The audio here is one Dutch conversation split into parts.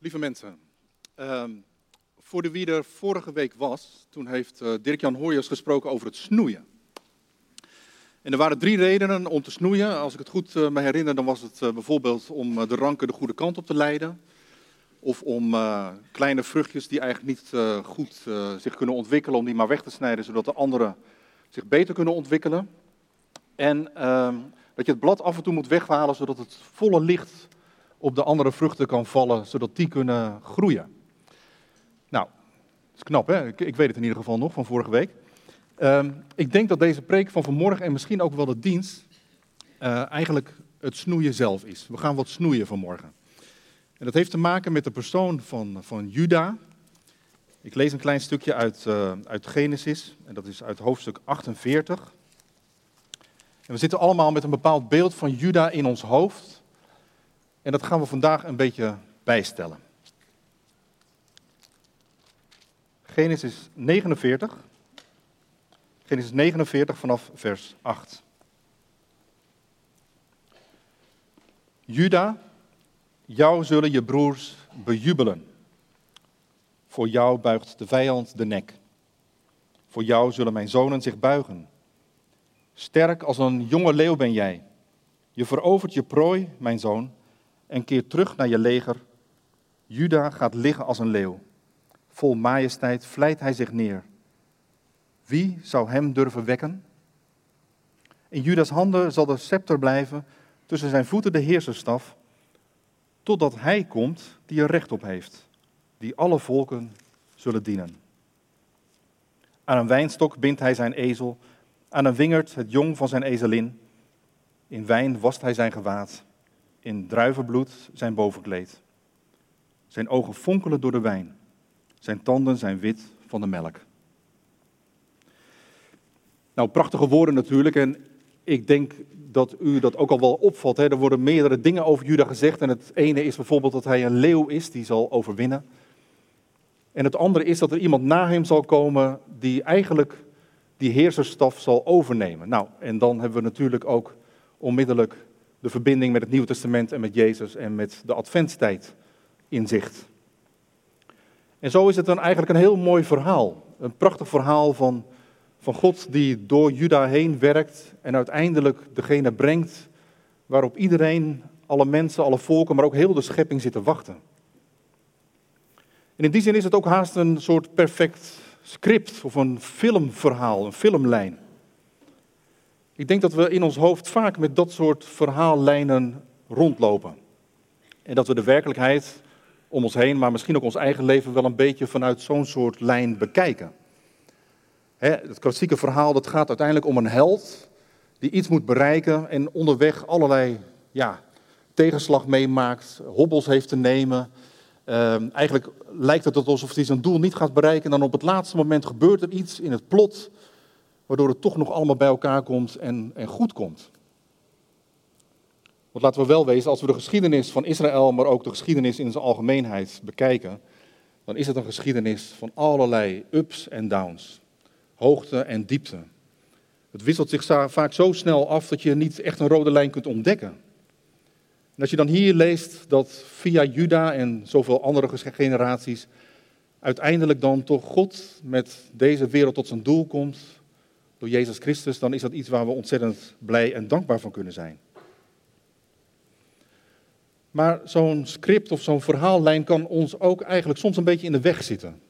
Lieve mensen, ehm, voor de wie er vorige week was, toen heeft uh, Dirk-Jan Hoijers gesproken over het snoeien. En er waren drie redenen om te snoeien. Als ik het goed uh, me herinner, dan was het uh, bijvoorbeeld om de ranken de goede kant op te leiden. Of om kleine vruchtjes die eigenlijk niet goed zich kunnen ontwikkelen, om die maar weg te snijden, zodat de anderen zich beter kunnen ontwikkelen. En ehm, dat je het blad af en toe moet weghalen, zodat het volle licht op de andere vruchten kan vallen, zodat die kunnen groeien. Nou, dat is knap hè? Ik, ik weet het in ieder geval nog van vorige week. Ehm, ik denk dat deze preek van vanmorgen en misschien ook wel de dienst uh, eigenlijk het snoeien zelf is. We gaan wat snoeien vanmorgen. En dat heeft te maken met de persoon van, van Juda. Ik lees een klein stukje uit, uh, uit Genesis, en dat is uit hoofdstuk 48. En we zitten allemaal met een bepaald beeld van Juda in ons hoofd. En dat gaan we vandaag een beetje bijstellen. Genesis 49. Genesis 49 vanaf vers 8. Juda, jou zullen je broers bejubelen. Voor jou buigt de vijand de nek. Voor jou zullen mijn zonen zich buigen. Sterk als een jonge leeuw ben jij. Je verovert je prooi, mijn zoon en keert terug naar je leger. Juda gaat liggen als een leeuw. Vol majesteit vlijt hij zich neer. Wie zou hem durven wekken? In Judas handen zal de scepter blijven, tussen zijn voeten de heerserstaf, totdat hij komt die er recht op heeft, die alle volken zullen dienen. Aan een wijnstok bindt hij zijn ezel, aan een wingerd het jong van zijn ezelin. In wijn wast hij zijn gewaad in druivenbloed zijn bovenkleed. Zijn ogen fonkelen door de wijn. Zijn tanden zijn wit van de melk. Nou, prachtige woorden natuurlijk. En ik denk dat u dat ook al wel opvalt. Hè? Er worden meerdere dingen over Juda gezegd. En het ene is bijvoorbeeld dat hij een leeuw is die zal overwinnen. En het andere is dat er iemand na hem zal komen die eigenlijk die heerserstaf zal overnemen. Nou, en dan hebben we natuurlijk ook onmiddellijk de verbinding met het Nieuwe Testament en met Jezus en met de adventstijd in zicht. En zo is het dan eigenlijk een heel mooi verhaal. Een prachtig verhaal van, van God die door Juda heen werkt en uiteindelijk degene brengt waarop iedereen, alle mensen, alle volken, maar ook heel de schepping zitten wachten. En in die zin is het ook haast een soort perfect script of een filmverhaal, een filmlijn. Ik denk dat we in ons hoofd vaak met dat soort verhaallijnen rondlopen. En dat we de werkelijkheid om ons heen, maar misschien ook ons eigen leven wel een beetje vanuit zo'n soort lijn bekijken. het klassieke verhaal dat gaat uiteindelijk om een held die iets moet bereiken en onderweg allerlei ja, tegenslag meemaakt, hobbels heeft te nemen. Ehm, eigenlijk lijkt het alsof hij zijn doel niet gaat bereiken en dan op het laatste moment gebeurt er iets in het plot waardoor het toch nog allemaal bij elkaar komt en, en goed komt. Want laten we wel wezen, als we de geschiedenis van Israël, maar ook de geschiedenis in zijn algemeenheid bekijken, dan is het een geschiedenis van allerlei ups en downs, hoogte en diepte. Het wisselt zich vaak zo snel af dat je niet echt een rode lijn kunt ontdekken. En als je dan hier leest dat via Juda en zoveel andere generaties uiteindelijk dan toch God met deze wereld tot zijn doel komt, door Jezus Christus, dan is dat iets waar we ontzettend blij en dankbaar van kunnen zijn. Maar zo'n script of zo'n verhaallijn kan ons ook eigenlijk soms een beetje in de weg zitten.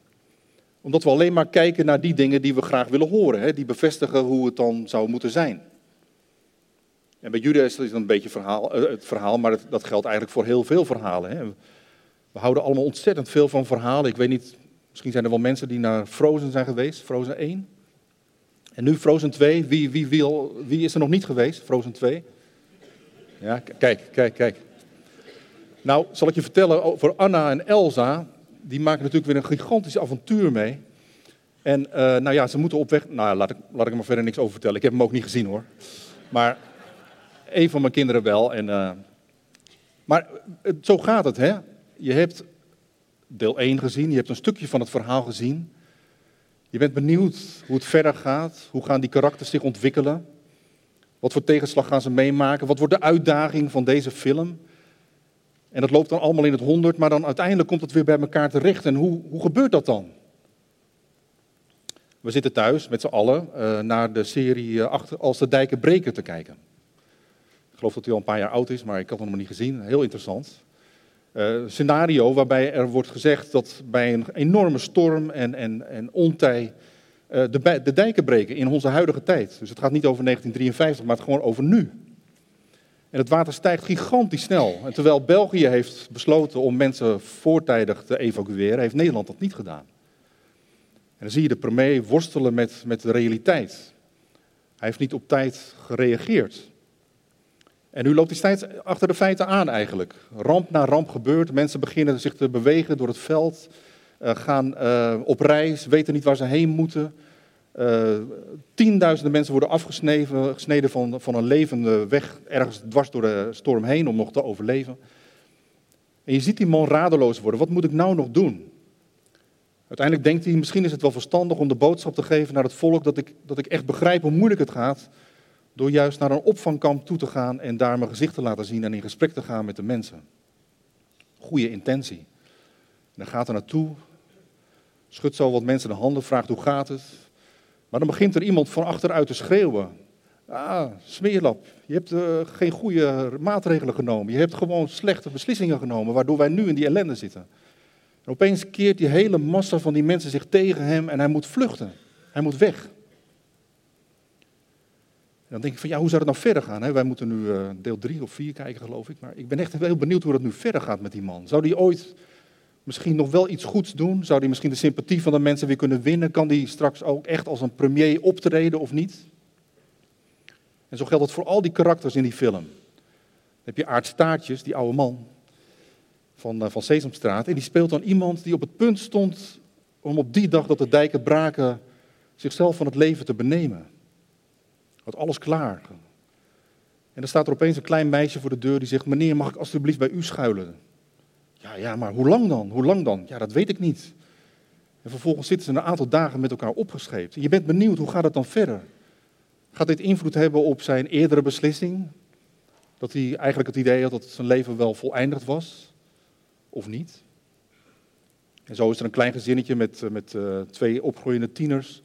Omdat we alleen maar kijken naar die dingen die we graag willen horen, hè, die bevestigen hoe het dan zou moeten zijn. En bij Judas is dat een beetje verhaal, eh, het verhaal, maar dat, geldt eigenlijk voor heel veel verhalen. Hè. We houden allemaal ontzettend veel van verhalen. Ik weet niet, misschien zijn er wel mensen die naar Frozen zijn geweest, Frozen 1. En nu Frozen 2, wie, wie, wie, wie is er nog niet geweest, Frozen 2? Ja, kijk, kijk, kijk. Nou, zal ik je vertellen over Anna en Elsa. Die maken natuurlijk weer een gigantisch avontuur mee. En uh, nou ja, ze moeten op weg. Nou, laat ik, laat ik er maar verder niks over vertellen. Ik heb hem ook niet gezien hoor. Maar een van mijn kinderen wel. En, uh, maar zo gaat het, hè? Je hebt deel 1 gezien, je hebt een stukje van het verhaal gezien. Je bent benieuwd hoe het verder gaat. Hoe gaan die karakters zich ontwikkelen? Wat voor tegenslag gaan ze meemaken? Wat wordt de uitdaging van deze film? En dat loopt dan allemaal in het honderd, maar dan uiteindelijk komt het weer bij elkaar terecht. En hoe, hoe gebeurt dat dan? We zitten thuis met z'n allen uh, naar de serie uh, achter, Als de dijken breken te kijken. Ik geloof dat hij al een paar jaar oud is, maar ik had hem nog niet gezien. Heel interessant. Uh, scenario waarbij er wordt gezegd dat bij een enorme storm en, en, en ontij de, de dijken breken in onze huidige tijd. Dus het gaat niet over 1953, maar het gewoon over nu. En het water stijgt gigantisch snel. En terwijl België heeft besloten om mensen voortijdig te evacueren, heeft Nederland dat niet gedaan. En dan zie je de premier worstelen met, met de realiteit. Hij heeft niet op tijd gereageerd. En nu loopt hij steeds achter de feiten aan eigenlijk. Ramp na ramp gebeurt, mensen beginnen zich te bewegen door het veld, uh, gaan uh, op reis, weten niet waar ze heen moeten. Uh, tienduizenden mensen worden afgesneden gesneden van, van een levende weg ergens dwars door de storm heen om nog te overleven. En je ziet die man radeloos worden. Wat moet ik nou nog doen? Uiteindelijk denkt hij, misschien is het wel verstandig om de boodschap te geven naar het volk dat ik, dat ik echt begrijp hoe moeilijk het gaat. Door juist naar een opvangkamp toe te gaan en daar mijn gezicht te laten zien en in gesprek te gaan met de mensen. Goede intentie. En dan gaat er naartoe, schudt zo wat mensen de handen, vraagt hoe gaat het. Maar dan begint er iemand van achteruit te schreeuwen. Ah, smeerlap, je hebt uh, geen goede maatregelen genomen. Je hebt gewoon slechte beslissingen genomen, waardoor wij nu in die ellende zitten. En opeens keert die hele massa van die mensen zich tegen hem en hij moet vluchten. Hij moet weg. Dan denk ik van ja, hoe zou het nou verder gaan? Wij moeten nu uh, deel 3 of 4 kijken, geloof ik. Maar ik ben echt heel benieuwd hoe dat nu verder gaat met die man. Zou die ooit misschien nog wel iets goeds doen? Zou die misschien de sympathie van de mensen weer kunnen winnen? Kan die straks ook echt als een premier optreden of niet? En zo geldt het voor al die karakters in die film. Dan heb je Aart Staartjes, die oude man van, uh, van Sesamstraat. En die speelt dan iemand die op het punt stond om op die dag dat de dijken braken zichzelf van het leven te benemen. Had alles klaar. En dan staat er opeens een klein meisje voor de deur die zegt: Meneer, mag ik alstublieft bij u schuilen? Ja, ja, maar hoe lang dan? Hoe lang dan? Ja, dat weet ik niet. En vervolgens zitten ze een aantal dagen met elkaar opgescheept. Je bent benieuwd, hoe gaat het dan verder? Gaat dit invloed hebben op zijn eerdere beslissing? Dat hij eigenlijk het idee had dat zijn leven wel voleindigd was? Of niet? En zo is er een klein gezinnetje met, eh, met uh, twee opgroeiende tieners.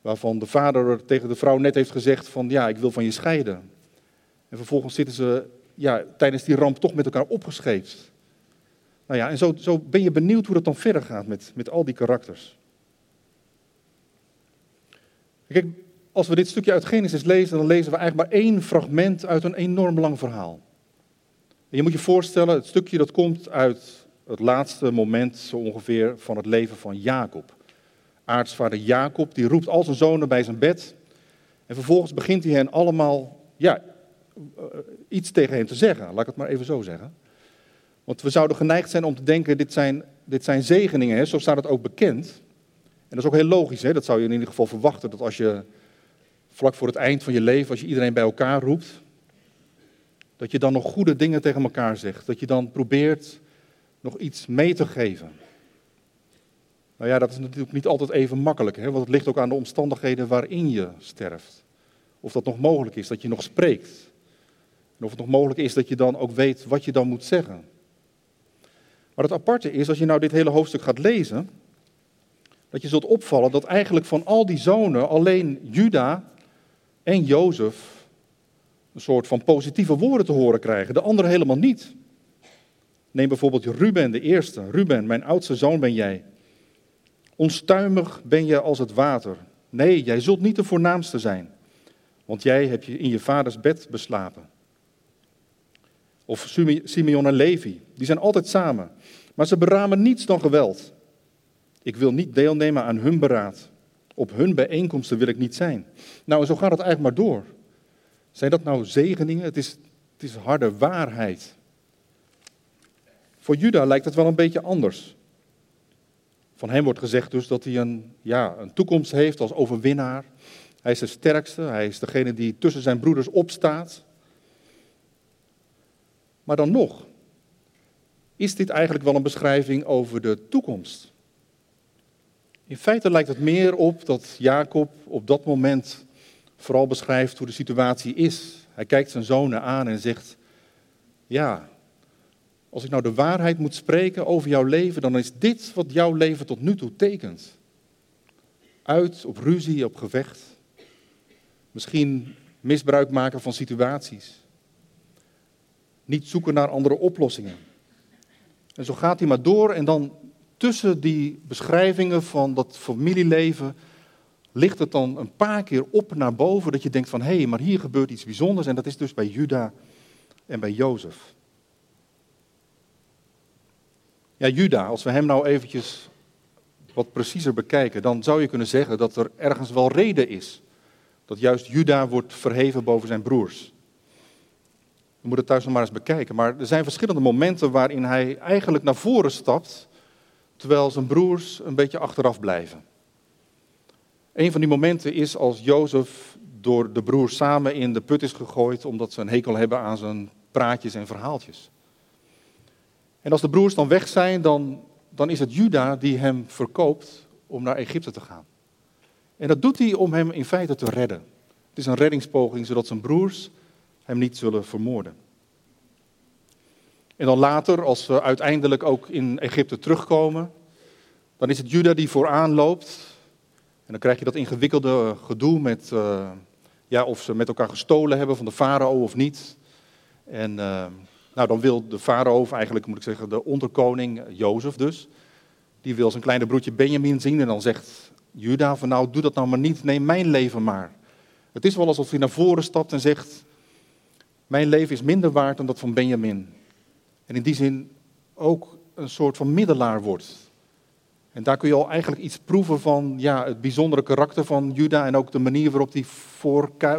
Waarvan de vader tegen de vrouw net heeft gezegd van ja, ik wil van je scheiden. En vervolgens zitten ze ja, tijdens die ramp toch met elkaar opgescheept. Nou ja, en zo, zo ben je benieuwd hoe dat dan verder gaat met, met al die karakters. Kijk, als we dit stukje uit Genesis lezen, dan lezen we eigenlijk maar één fragment uit een enorm lang verhaal. En je moet je voorstellen, het stukje dat komt uit het laatste moment zo ongeveer van het leven van Jacob. Aartsvader Jacob, die roept al zijn zonen bij zijn bed. En vervolgens begint hij hen allemaal ja, eh, iets tegen hen te zeggen. Laat ik het maar even zo zeggen. Want we zouden geneigd zijn om te denken, dit zijn, dit zijn zegeningen, hè? zo staat het ook bekend. En dat is ook heel logisch, hè? dat zou je in ieder geval verwachten, dat als je vlak voor het eind van je leven, als je iedereen bij elkaar roept, dat je dan nog goede dingen tegen elkaar zegt. Dat je dan probeert nog iets mee te geven. Nou ja, dat is natuurlijk niet altijd even makkelijk, hè? want het ligt ook aan de omstandigheden waarin je sterft. Of dat nog mogelijk is, dat je nog spreekt. En of het nog mogelijk is dat je dan ook weet wat je dan moet zeggen. Maar het aparte is, als je nou dit hele hoofdstuk gaat lezen, dat je zult opvallen dat eigenlijk van al die zonen alleen Juda en Jozef een soort van positieve woorden te horen krijgen, de anderen helemaal niet. Neem bijvoorbeeld Ruben, de eerste. Ruben, mijn oudste zoon ben jij. Onstuimig ben je als het water. Nee, jij zult niet de voornaamste zijn, want jij hebt je in je vaders bed beslapen. Of Simeon en Levi, die zijn altijd samen. Maar ze beramen niets dan geweld. Ik wil niet deelnemen aan hun beraad. Op hun bijeenkomsten wil ik niet zijn. Nou, zo gaat het eigenlijk maar door. Zijn dat nou zegeningen? Het is, het is harde waarheid. Voor Juda lijkt het wel een beetje anders. Van hem wordt gezegd dus dat hij een, ja, een toekomst heeft als overwinnaar. Hij is de sterkste, hij is degene die tussen zijn broeders opstaat. Maar dan nog, is dit eigenlijk wel een beschrijving over de toekomst? In feite lijkt het meer op dat Jacob op dat moment vooral beschrijft hoe de situatie is. Hij kijkt zijn zonen aan en zegt: Ja, Als ik nou de waarheid moet spreken over jouw leven, dan is dit wat jouw leven tot nu toe tekent. Uit op ruzie, op gevecht. Misschien misbruik maken van situaties. Niet zoeken naar andere oplossingen. En zo gaat hij maar door en dan tussen die beschrijvingen van dat familieleven ligt het dan een paar keer op naar boven dat je denkt van hé, hey, maar hier gebeurt iets bijzonders en dat is dus bij Juda en bij Jozef. Ja, Juda, als we hem nou eventjes wat preciezer bekijken, dan zou je kunnen zeggen dat er ergens wel reden is dat juist Juda wordt verheven boven zijn broers. We moeten het thuis nog maar eens bekijken. Maar er zijn verschillende momenten waarin hij eigenlijk naar voren stapt, terwijl zijn broers een beetje achteraf blijven. Een van die momenten is als Jozef door de broers samen in de put is gegooid, omdat ze een hekel hebben aan zijn praatjes en verhaaltjes. En als de broers dan weg zijn, dan, dan is het Juda die hem verkoopt om naar Egypte te gaan. En dat doet hij om hem in feite te redden. Het is een reddingspoging zodat zijn broers hem niet zullen vermoorden. En dan later, als ze uiteindelijk ook in Egypte terugkomen, dan is het Juda die vooraan loopt. En dan krijg je dat ingewikkelde gedoe met uh, ja, of ze met elkaar gestolen hebben van de farao of niet. En uh, nou, dan wil de farao, of eigenlijk moet ik zeggen de onderkoning, Jozef dus, die wil zijn kleine broertje Benjamin zien. En dan zegt Juda van nou, doe dat nou maar niet, neem mijn leven maar. Het is wel alsof hij naar voren stapt en zegt, mijn leven is minder waard dan dat van Benjamin. En in die zin ook een soort van middelaar wordt. En daar kun je al eigenlijk iets proeven van ja, het bijzondere karakter van Juda en ook de manier waarop hij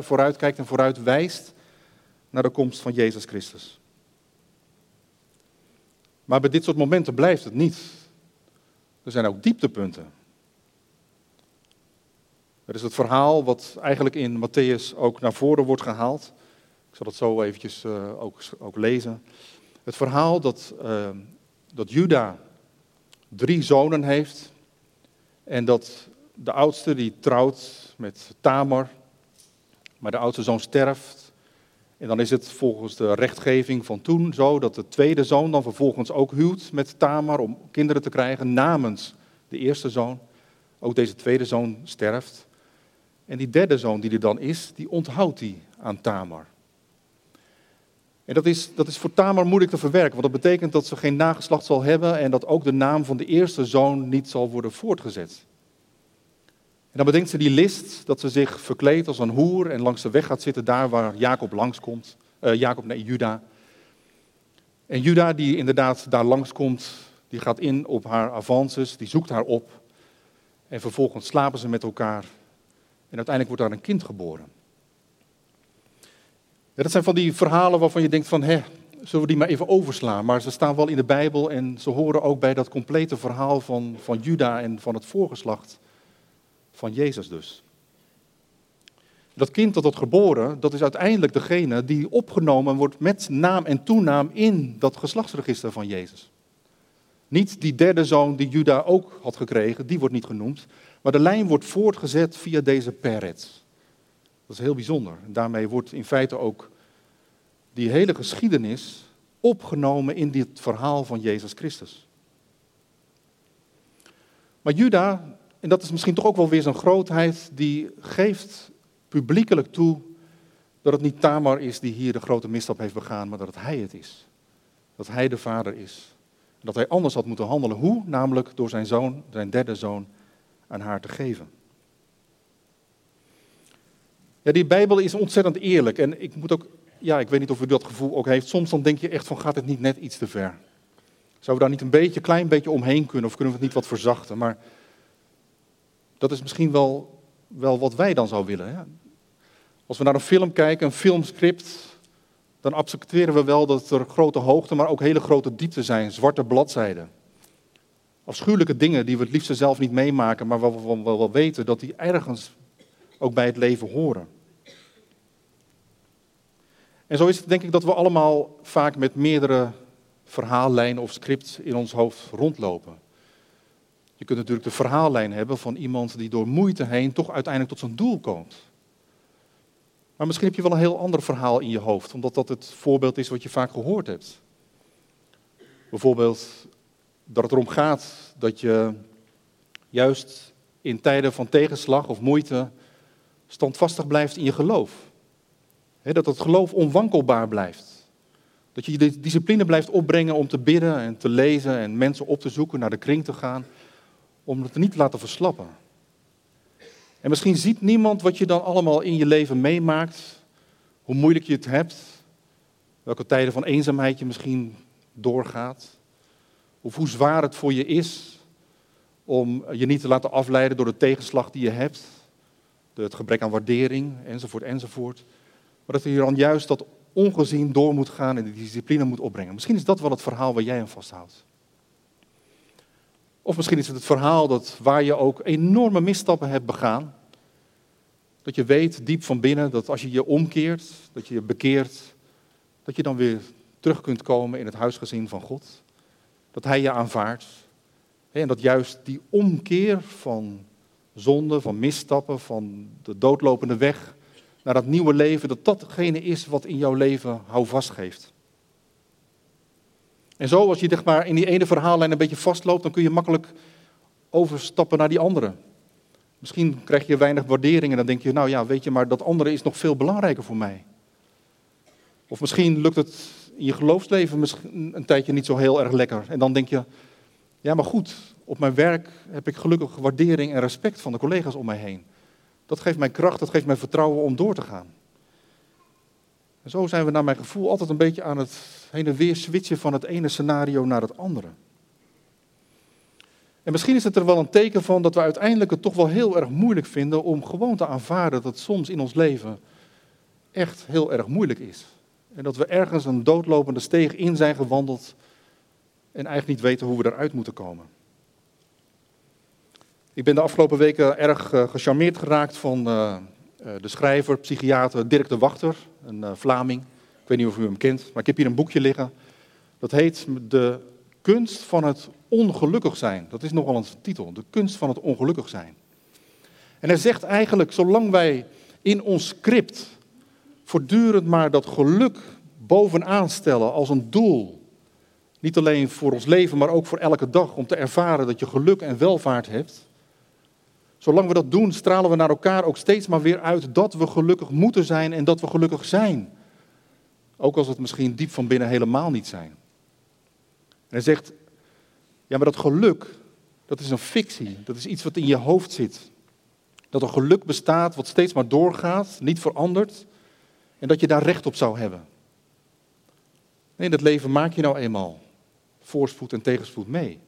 vooruitkijkt en vooruit wijst naar de komst van Jezus Christus. Maar bij dit soort momenten blijft het niet. Er zijn ook dieptepunten. Er is het verhaal wat eigenlijk in Matthäus ook naar voren wordt gehaald. Ik zal het zo eventjes uh, ook, ook, lezen. Het verhaal dat, uh, dat Juda drie zonen heeft. En dat de oudste die trouwt met Tamar. Maar de oudste zoon sterft. En dan is het volgens de rechtgeving van toen zo dat de tweede zoon dan vervolgens ook huwt met Tamar om kinderen te krijgen namens de eerste zoon. Ook deze tweede zoon sterft. En die derde zoon die er dan is, die onthoudt hij aan Tamar. En dat is, dat is voor Tamar moeilijk te verwerken, want dat betekent dat ze geen nageslacht zal hebben en dat ook de naam van de eerste zoon niet zal worden voortgezet. En dan bedenkt ze die list dat ze zich verkleedt als een hoer en langs de weg gaat zitten daar waar Jacob langskomt. Uh, Jacob, nee, Juda. En Juda die inderdaad daar langskomt, die gaat in op haar avances, die zoekt haar op. En vervolgens slapen ze met elkaar. En uiteindelijk wordt daar een kind geboren. Dat zijn van die verhalen waarvan je denkt van, hè, zullen we die maar even overslaan? Maar ze staan wel in de Bijbel en ze horen ook bij dat complete verhaal van, van Juda en van het voorgeslacht van Jezus dus. Dat kind dat wordt geboren, dat is uiteindelijk degene die opgenomen wordt met naam en toenaam in dat geslachtsregister van Jezus. Niet die derde zoon die Juda ook had gekregen, die wordt niet genoemd. Maar de lijn wordt voortgezet via deze Peretz. Dat is heel bijzonder. Daarmee wordt in feite ook die hele geschiedenis opgenomen in dit verhaal van Jezus Christus. Maar Juda, en dat is misschien toch ook wel weer zijn grootheid, die geeft publiekelijk toe dat het niet Tamar is die hier de grote misstap heeft begaan, maar dat het hij het is. Dat hij de vader is. Dat hij anders had moeten handelen. Hoe? Namelijk door zijn zoon, zijn derde zoon, aan haar te geven. Ja, die Bijbel is ontzettend eerlijk. En ik moet ook, ja, ik weet niet of u dat gevoel ook heeft. Soms dan denk je echt van, gaat het niet net iets te ver? Zouden we daar niet een beetje, klein beetje omheen kunnen? Of kunnen we het niet wat verzachten? Maar dat is misschien wel, wel wat wij dan zouden willen. Als we naar een film kijken, een filmscript, dan accepteren we wel dat er grote hoogte, maar ook hele grote diepte zijn, zwarte bladzijden. Afschuwelijke dingen die we het liefst zelf niet meemaken, maar waar we wel weten dat die ergens ook bij het leven horen. En zo is het denk ik dat we allemaal vaak met meerdere verhaallijnen of scripts in ons hoofd rondlopen. Je kunt natuurlijk de verhaallijn hebben van iemand die door moeite heen toch uiteindelijk tot zijn doel komt. Maar misschien heb je wel een heel ander verhaal in je hoofd, omdat dat het voorbeeld is wat je vaak gehoord hebt. Bijvoorbeeld dat het erom gaat dat je juist in tijden van tegenslag of moeite standvastig blijft in je geloof. dat het geloof onwankelbaar blijft. Dat je de discipline blijft opbrengen om te bidden en te lezen en mensen op te zoeken, naar de kring te gaan, om het niet te laten verslappen. En misschien ziet niemand wat je dan allemaal in je leven meemaakt, hoe moeilijk je het hebt, welke tijden van eenzaamheid je misschien doorgaat, of hoe zwaar het voor je is om je niet te laten afleiden door de tegenslag die je hebt, het gebrek aan waardering, enzovoort, enzovoort. Maar dat je dan juist dat ongezien door moet gaan en de discipline moet opbrengen. Misschien is dat wel het verhaal waar jij aan vasthoudt. Of misschien is het het verhaal dat waar je ook enorme misstappen hebt begaan, dat je weet diep van binnen dat als je je omkeert, dat je je bekeert, dat je dan weer terug kunt komen in het huisgezin van God. Dat Hij je aanvaardt. En dat juist die omkeer van zonde, van misstappen, van de doodlopende weg naar dat nieuwe leven, dat datgene is wat in jouw leven houvast geeft. En zo, als je zeg maar, in die ene verhaallijn een beetje vastloopt, dan kun je makkelijk overstappen naar die andere. Misschien krijg je weinig waardering en dan denk je, nou ja, weet je, maar dat andere is nog veel belangrijker voor mij. Of misschien lukt het in je geloofsleven een tijdje niet zo heel erg lekker. En dan denk je, ja, maar goed, op mijn werk heb ik gelukkig waardering en respect van de collega's om mij heen. Dat geeft mij kracht, dat geeft mij vertrouwen om door te gaan. Zo zijn we naar mijn gevoel altijd een beetje aan het heen en weer switchen van het ene scenario naar het andere. En misschien is het er wel een teken van dat we uiteindelijk het toch wel heel erg moeilijk vinden om gewoon te aanvaarden dat soms in ons leven echt heel erg moeilijk is. En dat we ergens een doodlopende steeg in zijn gewandeld en eigenlijk niet weten hoe we eruit moeten komen. Ik ben de afgelopen weken erg uh, gecharmeerd geraakt van uh, de schrijver, psychiater Dirk de Wachter, een uh, Vlaming. Ik weet niet of u hem kent, maar ik heb hier een boekje liggen. Dat heet De kunst van het ongelukkig zijn. Dat is nogal een titel, De kunst van het ongelukkig zijn. En hij zegt eigenlijk, zolang wij in ons script voortdurend maar dat geluk bovenaan stellen als een doel, niet alleen voor ons leven, maar ook voor elke dag, om te ervaren dat je geluk en welvaart hebt, Zolang we dat doen, stralen we naar elkaar ook steeds maar weer uit dat we gelukkig moeten zijn en dat we gelukkig zijn. Ook als het misschien diep van binnen helemaal niet zijn. En hij zegt, ja maar dat geluk, dat is een fictie. Dat is iets wat in je hoofd zit. Dat er geluk bestaat wat steeds maar doorgaat, niet verandert. En dat je daar recht op zou hebben. Nee, het leven maak je nou eenmaal voorspoed en tegenspoed mee.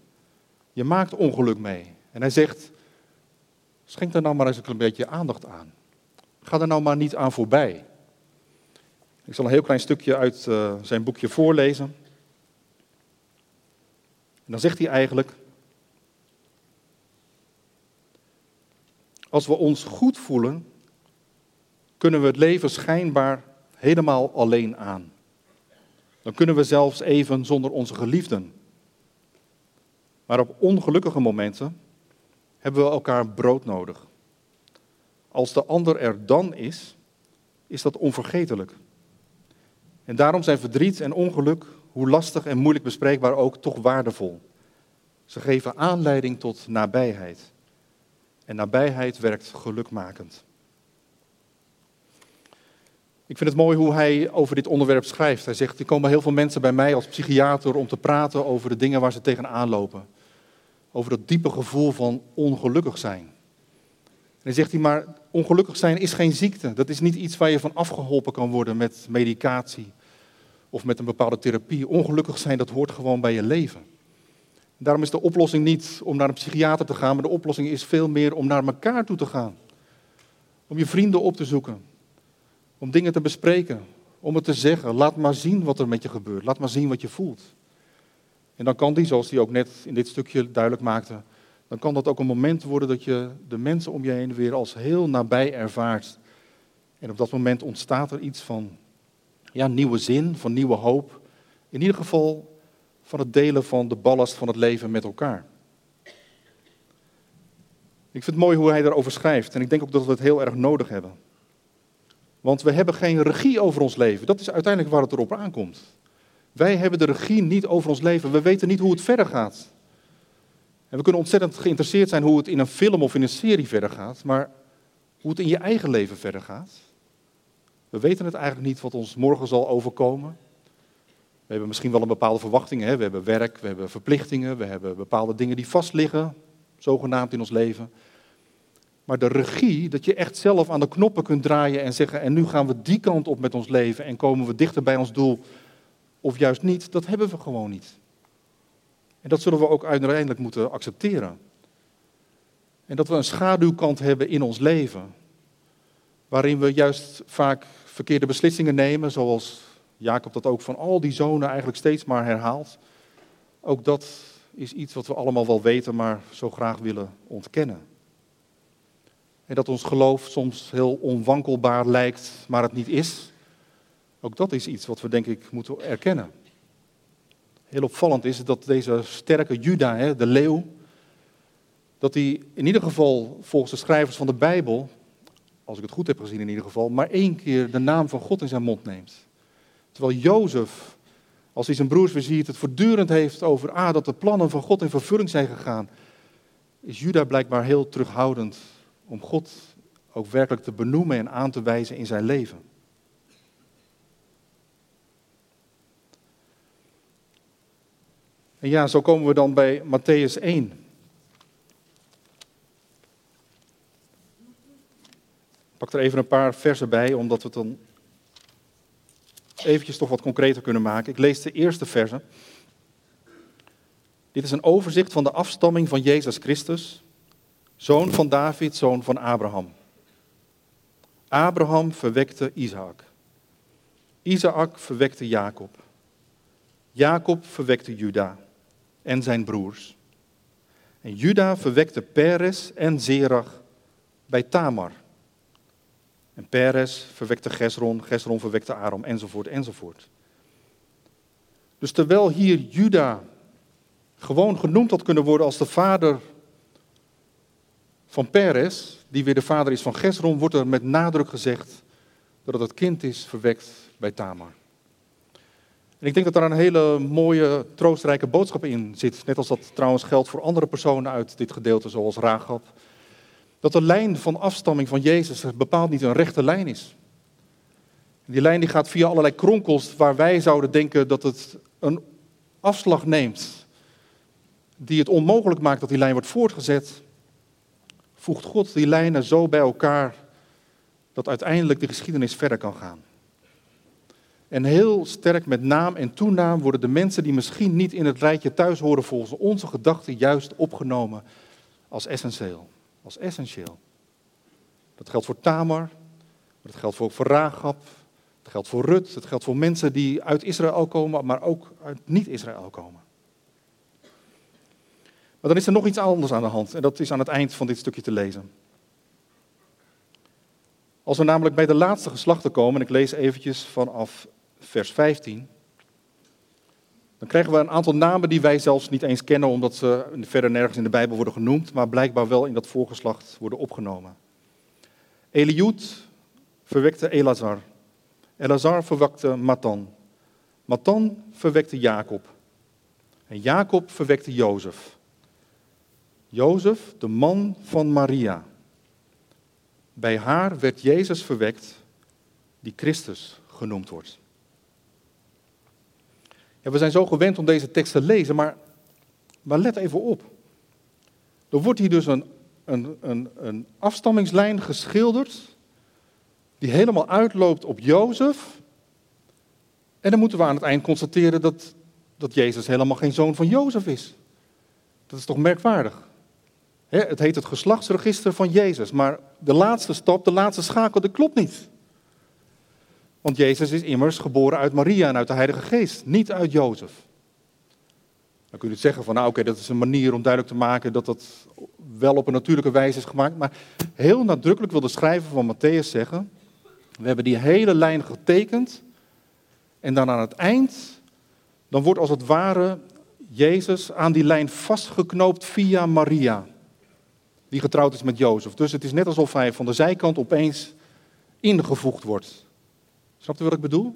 Je maakt ongeluk mee. En hij zegt, Schenk er nou maar eens een beetje aandacht aan. Ga er nou maar niet aan voorbij. Ik zal een heel klein stukje uit uh, zijn boekje voorlezen. En dan zegt hij eigenlijk: Als we ons goed voelen, kunnen we het leven schijnbaar helemaal alleen aan. Dan kunnen we zelfs even zonder onze geliefden. Maar op ongelukkige momenten hebben we elkaar brood nodig. Als de ander er dan is, is dat onvergetelijk. En daarom zijn verdriet en ongeluk, hoe lastig en moeilijk bespreekbaar ook, toch waardevol. Ze geven aanleiding tot nabijheid. En nabijheid werkt gelukmakend. Ik vind het mooi hoe hij over dit onderwerp schrijft. Hij zegt, er komen heel veel mensen bij mij als psychiater om te praten over de dingen waar ze tegenaan lopen over dat diepe gevoel van ongelukkig zijn. En dan zegt hij maar, ongelukkig zijn is geen ziekte. Dat is niet iets waar je van afgeholpen kan worden met medicatie of met een bepaalde therapie. Ongelukkig zijn, dat hoort gewoon bij je leven. Daarom is de oplossing niet om naar een psychiater te gaan, maar de oplossing is veel meer om naar elkaar toe te gaan. Om je vrienden op te zoeken. Om dingen te bespreken. Om het te zeggen. Laat maar zien wat er met je gebeurt. Laat maar zien wat je voelt. En dan kan die, zoals hij ook net in dit stukje duidelijk maakte, dan kan dat ook een moment worden dat je de mensen om je heen weer als heel nabij ervaart. En op dat moment ontstaat er iets van ja, nieuwe zin, van nieuwe hoop. In ieder geval van het delen van de ballast van het leven met elkaar. Ik vind het mooi hoe hij daarover schrijft en ik denk ook dat we het heel erg nodig hebben. Want we hebben geen regie over ons leven. Dat is uiteindelijk waar het erop aankomt. Wij hebben de regie niet over ons leven. We weten niet hoe het verder gaat. En we kunnen ontzettend geïnteresseerd zijn hoe het in een film of in een serie verder gaat, maar hoe het in je eigen leven verder gaat. We weten het eigenlijk niet wat ons morgen zal overkomen. We hebben misschien wel een bepaalde verwachting. Hè? We hebben werk, we hebben verplichtingen, we hebben bepaalde dingen die vastliggen, zogenaamd in ons leven. Maar de regie, dat je echt zelf aan de knoppen kunt draaien en zeggen, en nu gaan we die kant op met ons leven en komen we dichter bij ons doel, of juist niet, dat hebben we gewoon niet. En dat zullen we ook uiteindelijk moeten accepteren. En dat we een schaduwkant hebben in ons leven, waarin we juist vaak verkeerde beslissingen nemen, zoals Jacob dat ook van al die zonen eigenlijk steeds maar herhaalt. Ook dat is iets wat we allemaal wel weten, maar zo graag willen ontkennen. En dat ons geloof soms heel onwankelbaar lijkt, maar het niet is. Ook dat is iets wat we denk ik moeten erkennen. Heel opvallend is dat deze sterke Juda, de leeuw, dat hij in ieder geval volgens de schrijvers van de Bijbel, als ik het goed heb gezien in ieder geval, maar één keer de naam van God in zijn mond neemt. Terwijl Jozef, als hij zijn broers weer ziet, het voortdurend heeft over ah, dat de plannen van God in vervulling zijn gegaan, is Juda blijkbaar heel terughoudend om God ook werkelijk te benoemen en aan te wijzen in zijn leven. En ja, zo komen we dan bij Matthäus 1. Ik pak er even een paar versen bij, omdat we het dan eventjes toch wat concreter kunnen maken. Ik lees de eerste verse. Dit is een overzicht van de afstamming van Jezus Christus, zoon van David, zoon van Abraham. Abraham verwekte Isaac. Isaac verwekte Jacob. Jacob verwekte Juda en zijn broers. En Juda verwekte Peres en Zerach bij Tamar. En Peres verwekte Gesron, Gesron verwekte Aram, enzovoort, enzovoort. Dus terwijl hier Juda gewoon genoemd had kunnen worden als de vader van Peres, die weer de vader is van Gesron, wordt er met nadruk gezegd dat het het kind is verwekt bij Tamar. En ik denk dat daar een hele mooie, troostrijke boodschap in zit. Net als dat trouwens geldt voor andere personen uit dit gedeelte, zoals Rahab. Dat de lijn van afstamming van Jezus bepaald niet een rechte lijn is. Die lijn die gaat via allerlei kronkels waar wij zouden denken dat het een afslag neemt. Die het onmogelijk maakt dat die lijn wordt voortgezet. Voegt God die lijnen zo bij elkaar dat uiteindelijk de geschiedenis verder kan gaan. En heel sterk met naam en toenaam worden de mensen die misschien niet in het rijtje thuis horen volgens onze gedachten juist opgenomen als essentieel. Als essentieel. Dat geldt voor Tamar, dat geldt voor, voor dat geldt voor Rut, dat geldt voor mensen die uit Israël komen, maar ook uit niet-Israël komen. Maar dan is er nog iets anders aan de hand en dat is aan het eind van dit stukje te lezen. Als we namelijk bij de laatste geslachten komen, en ik lees eventjes vanaf vers 15. Dan krijgen we een aantal namen die wij zelfs niet eens kennen, omdat ze verder nergens in de Bijbel worden genoemd, maar blijkbaar wel in dat voorgeslacht worden opgenomen. Eliud verwekte Elazar. Elazar verwekte Matan. Matan verwekte Jacob. En Jacob verwekte Jozef. Jozef, de man van Maria. Bij haar werd Jezus verwekt, die Christus genoemd wordt. Ja, we zijn zo gewend om deze tekst te lezen, maar, maar let even op. Er wordt hier dus een, een, een, een afstammingslijn geschilderd die helemaal uitloopt op Jozef. En dan moeten we aan het eind constateren dat, dat Jezus helemaal geen zoon van Jozef is. Dat is toch merkwaardig? het heet het geslachtsregister van Jezus, maar de laatste stap, de laatste schakel, dat klopt niet. Want Jezus is immers geboren uit Maria en uit de Heilige Geest, niet uit Jozef. Dan kun je zeggen van, nou oké, dat is een manier om duidelijk te maken dat dat wel op een natuurlijke wijze is gemaakt. Maar heel nadrukkelijk wil de schrijver van Matthäus zeggen, we hebben die hele lijn getekend. En dan aan het eind, dan wordt als het ware Jezus aan die lijn vastgeknoopt via Maria. Die getrouwd is met Jozef. Dus het is net alsof hij van de zijkant opeens ingevoegd wordt. Snapt u wat ik bedoel?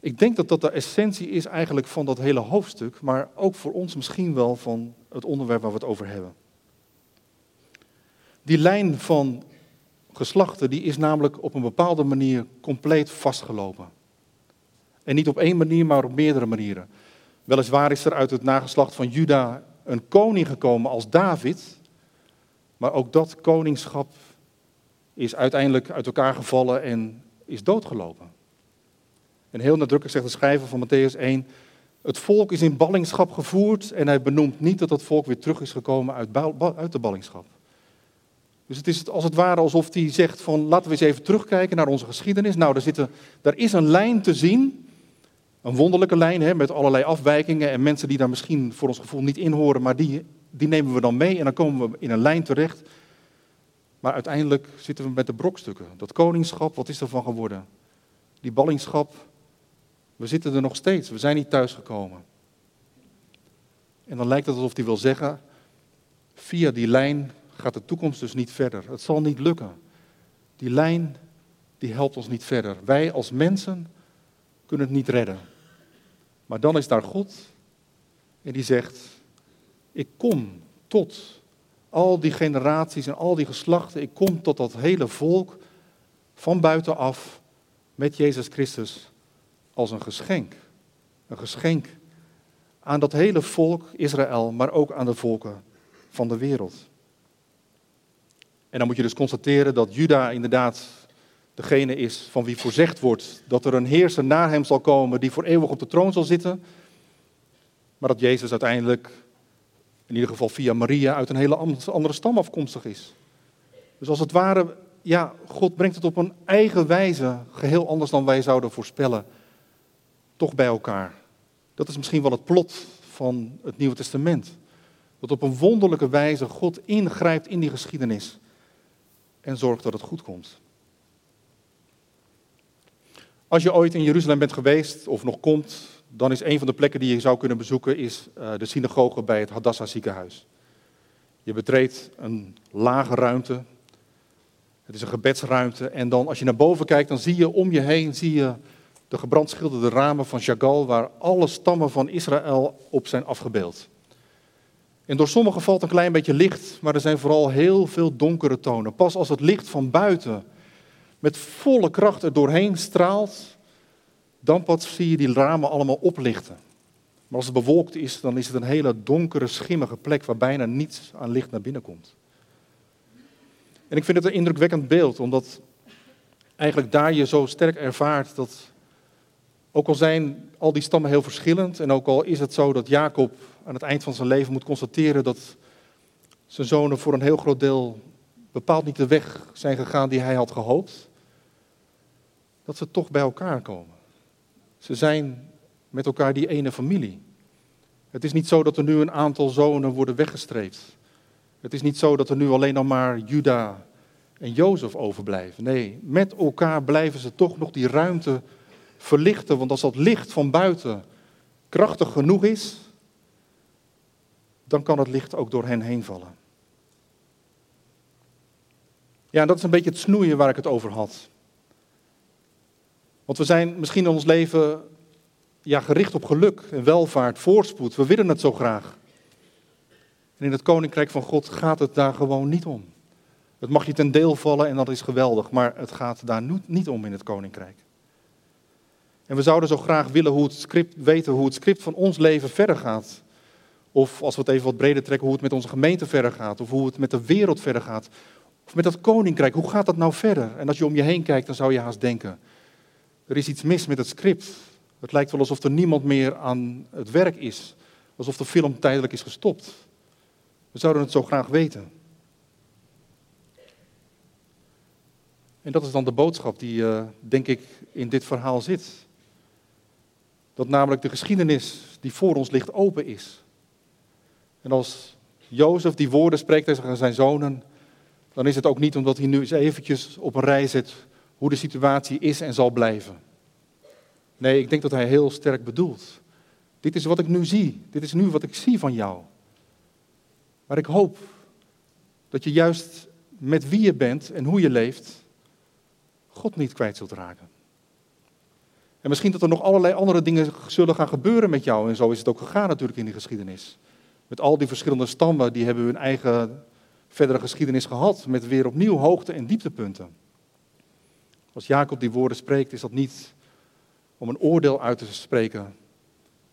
Ik denk dat dat de essentie is eigenlijk van dat hele hoofdstuk, maar ook voor ons misschien wel van het onderwerp waar we het over hebben. Die lijn van geslachten die is namelijk op een bepaalde manier compleet vastgelopen. En niet op één manier, maar op meerdere manieren. Weliswaar is er uit het nageslacht van Juda een koning gekomen als David, maar ook dat koningschap is uiteindelijk uit elkaar gevallen en is doodgelopen. En heel nadrukkelijk zegt de schrijver van Matthäus 1, het volk is in ballingschap gevoerd en hij benoemt niet dat het volk weer terug is gekomen uit, de ballingschap. Dus het is als het ware alsof hij zegt van laten we eens even terugkijken naar onze geschiedenis. Nou, daar, daar is een lijn te zien, een wonderlijke lijn hè, met allerlei afwijkingen en mensen die daar misschien voor ons gevoel niet in horen, maar die, die nemen we dan mee en dan komen we in een lijn terecht. Maar uiteindelijk zitten we met de brokstukken. Dat koningschap, wat is er van geworden? Die ballingschap, we zitten er nog steeds, we zijn niet thuisgekomen. En dan lijkt het alsof hij wil zeggen, via die lijn gaat de toekomst dus niet verder. Het zal niet lukken. Die lijn, die helpt ons niet verder. Wij als mensen kunnen het niet redden. Maar dan is daar God en die zegt, ik kom tot al die generaties en al die geslachten, ik kom tot dat hele volk van buitenaf met Jezus Christus als een geschenk. Een geschenk aan dat hele volk Israël, maar ook aan de volken van de wereld. En dan moet je dus constateren dat Juda inderdaad degene is van wie voorzegd wordt dat er een heerser na hem zal komen die voor eeuwig op de troon zal zitten. Maar dat Jezus uiteindelijk, in ieder geval via Maria, uit een hele andere stam afkomstig is. Dus als het ware, ja, God brengt het op een eigen wijze, geheel anders dan wij zouden voorspellen, toch bij elkaar. Dat is misschien wel het plot van het Nieuwe Testament. Dat op een wonderlijke wijze God ingrijpt in die geschiedenis en zorgt dat het goed komt. Als je ooit in Jeruzalem bent geweest of nog komt, dan is een van de plekken die je zou kunnen bezoeken is eh, de synagoge bij het Hadassah ziekenhuis. Je betreedt een lage ruimte. Het is een gebedsruimte. En dan als je naar boven kijkt, dan zie je om je heen zie je de gebrandschilderde ramen van Chagall, waar alle stammen van Israël op zijn afgebeeld. En door sommigen valt een klein beetje licht, maar er zijn vooral heel veel donkere tonen. Pas als het licht van buiten met volle kracht er doorheen straalt, dan pas zie je die ramen allemaal oplichten. Maar als het bewolkt is, dan is het een hele donkere, schimmige plek waar bijna niets aan licht naar binnen komt. En ik vind het een indrukwekkend beeld, omdat eigenlijk daar je zo sterk ervaart dat, ook al zijn al die stammen heel verschillend, en ook al is het zo dat Jacob aan het eind van zijn leven moet constateren dat zijn zonen voor een heel groot deel bepaald niet de weg zijn gegaan die hij had gehoopt, dat ze toch bij elkaar komen. Ze zijn met elkaar die ene familie. Het is niet zo dat er nu een aantal zonen worden weggestreept. Het is niet zo dat er nu alleen nog maar Juda en Jozef overblijven. Nee, met elkaar blijven ze toch nog die ruimte verlichten. Want als dat licht van buiten krachtig genoeg is, dan kan het licht ook door hen heen vallen. Ja, dat is een beetje het snoeien waar ik het over had. Want we zijn misschien in ons leven ja, gericht op geluk en welvaart, voorspoed. We willen het zo graag. En in het koninkrijk van God gaat het daar gewoon niet om. Het mag je ten deel vallen en dat is geweldig, maar het gaat daar niet om in het koninkrijk. En we zouden zo graag willen hoe het script, weten hoe het script van ons leven verder gaat. Of als we het even wat breder trekken, hoe het met onze gemeente verder gaat. Of hoe het met de wereld verder gaat. Of met dat koninkrijk, hoe gaat dat nou verder? En als je om je heen kijkt, dan zou je haast denken, er is iets mis met het script. Het lijkt wel alsof er niemand meer aan het werk is. Alsof de film tijdelijk is gestopt. We zouden het zo graag weten. En dat is dan de boodschap die, uh, denk ik, in dit verhaal zit. Dat namelijk de geschiedenis die voor ons ligt open is. En als Jozef die woorden spreekt tegen zijn zonen, dan is het ook niet omdat hij nu eens eventjes op een rij zet hoe de situatie is en zal blijven. Nee, ik denk dat hij heel sterk bedoelt. Dit is wat ik nu zie. Dit is nu wat ik zie van jou. Maar ik hoop dat je juist met wie je bent en hoe je leeft, God niet kwijt zult raken. En misschien dat er nog allerlei andere dingen zullen gaan gebeuren met jou. En zo is het ook gegaan natuurlijk in die geschiedenis. Met al die verschillende stammen, die hebben hun eigen verdere geschiedenis gehad. Met weer opnieuw hoogte- en dieptepunten. Als Jacob die woorden spreekt, is dat niet om een oordeel uit te spreken.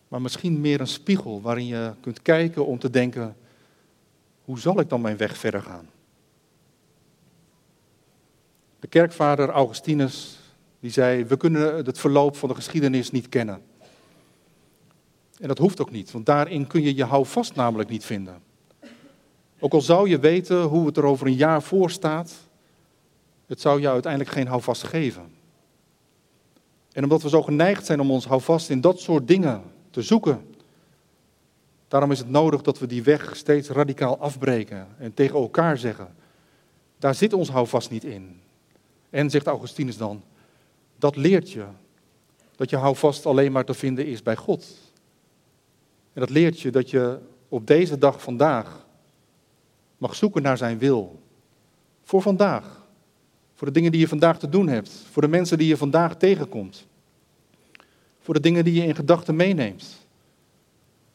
Maar misschien meer een spiegel waarin je kunt kijken om te denken, hoe zal ik dan mijn weg verder gaan? De kerkvader Augustinus die zei, we kunnen het verloop van de geschiedenis niet kennen. En dat hoeft ook niet, want daarin kun je je houvast namelijk niet vinden. Ook al zou je weten hoe het er over een jaar voor staat, het zou jou uiteindelijk geen houvast geven. En omdat we zo geneigd zijn om ons houvast in dat soort dingen te zoeken, daarom is het nodig dat we die weg steeds radicaal afbreken en tegen elkaar zeggen, daar zit ons houvast niet in. En, zegt Augustinus dan, dat leert je dat je houvast alleen maar te vinden is bij God. En dat leert je dat je op deze dag vandaag mag zoeken naar zijn wil. Voor vandaag. Voor de dingen die je vandaag te doen hebt. Voor de mensen die je vandaag tegenkomt. Voor de dingen die je in gedachten meeneemt.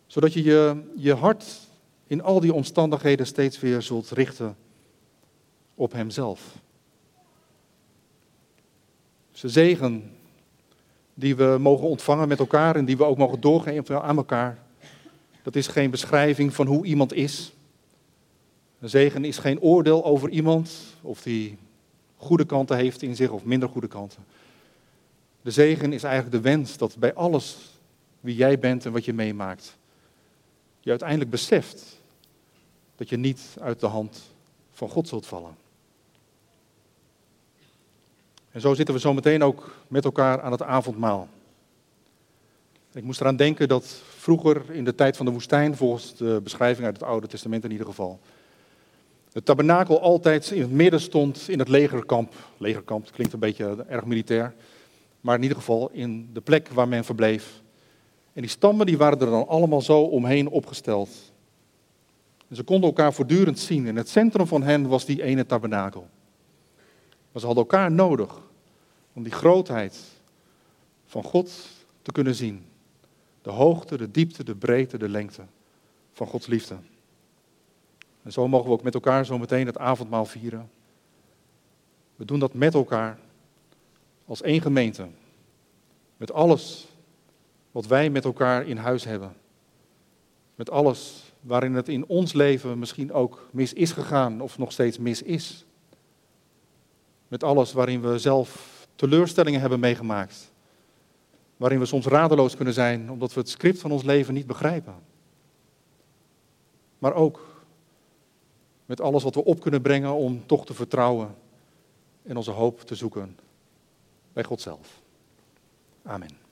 Zodat je, je je hart in al die omstandigheden steeds weer zult richten op Hemzelf de zegen die we mogen ontvangen met elkaar en die we ook mogen doorgeven aan elkaar. Dat is geen beschrijving van hoe iemand is. Een zegen is geen oordeel over iemand, of die goede kanten heeft in zich of minder goede kanten. De zegen is eigenlijk de wens dat bij alles wie jij bent en wat je meemaakt, je uiteindelijk beseft dat je niet uit de hand van God zult vallen. En zo zitten we zo meteen ook met elkaar aan het avondmaal. Ik moest eraan denken dat vroeger in de tijd van de woestijn, volgens de beschrijving uit het Oude Testament in ieder geval, het tabernakel altijd in het midden stond in het legerkamp. Legerkamp klinkt een beetje erg militair, maar in ieder geval in de plek waar men verbleef. En die stammen die waren er dan allemaal zo omheen opgesteld. En ze konden elkaar voortdurend zien. En het centrum van hen was die ene tabernakel. Maar ze hadden elkaar nodig om die grootheid van God te kunnen zien. De hoogte, de diepte, de breedte, de lengte van Gods liefde. En zo mogen we ook met elkaar zo meteen het avondmaal vieren. We doen dat met elkaar als één gemeente. Met alles wat wij met elkaar in huis hebben. Met alles waarin het in ons leven misschien ook mis is gegaan of nog steeds mis is. Met alles waarin we zelf teleurstellingen hebben meegemaakt. Waarin we soms radeloos kunnen zijn omdat we het script van ons leven niet begrijpen. Maar ook met alles wat we op kunnen brengen om toch te vertrouwen en onze hoop te zoeken bij God zelf. Amen.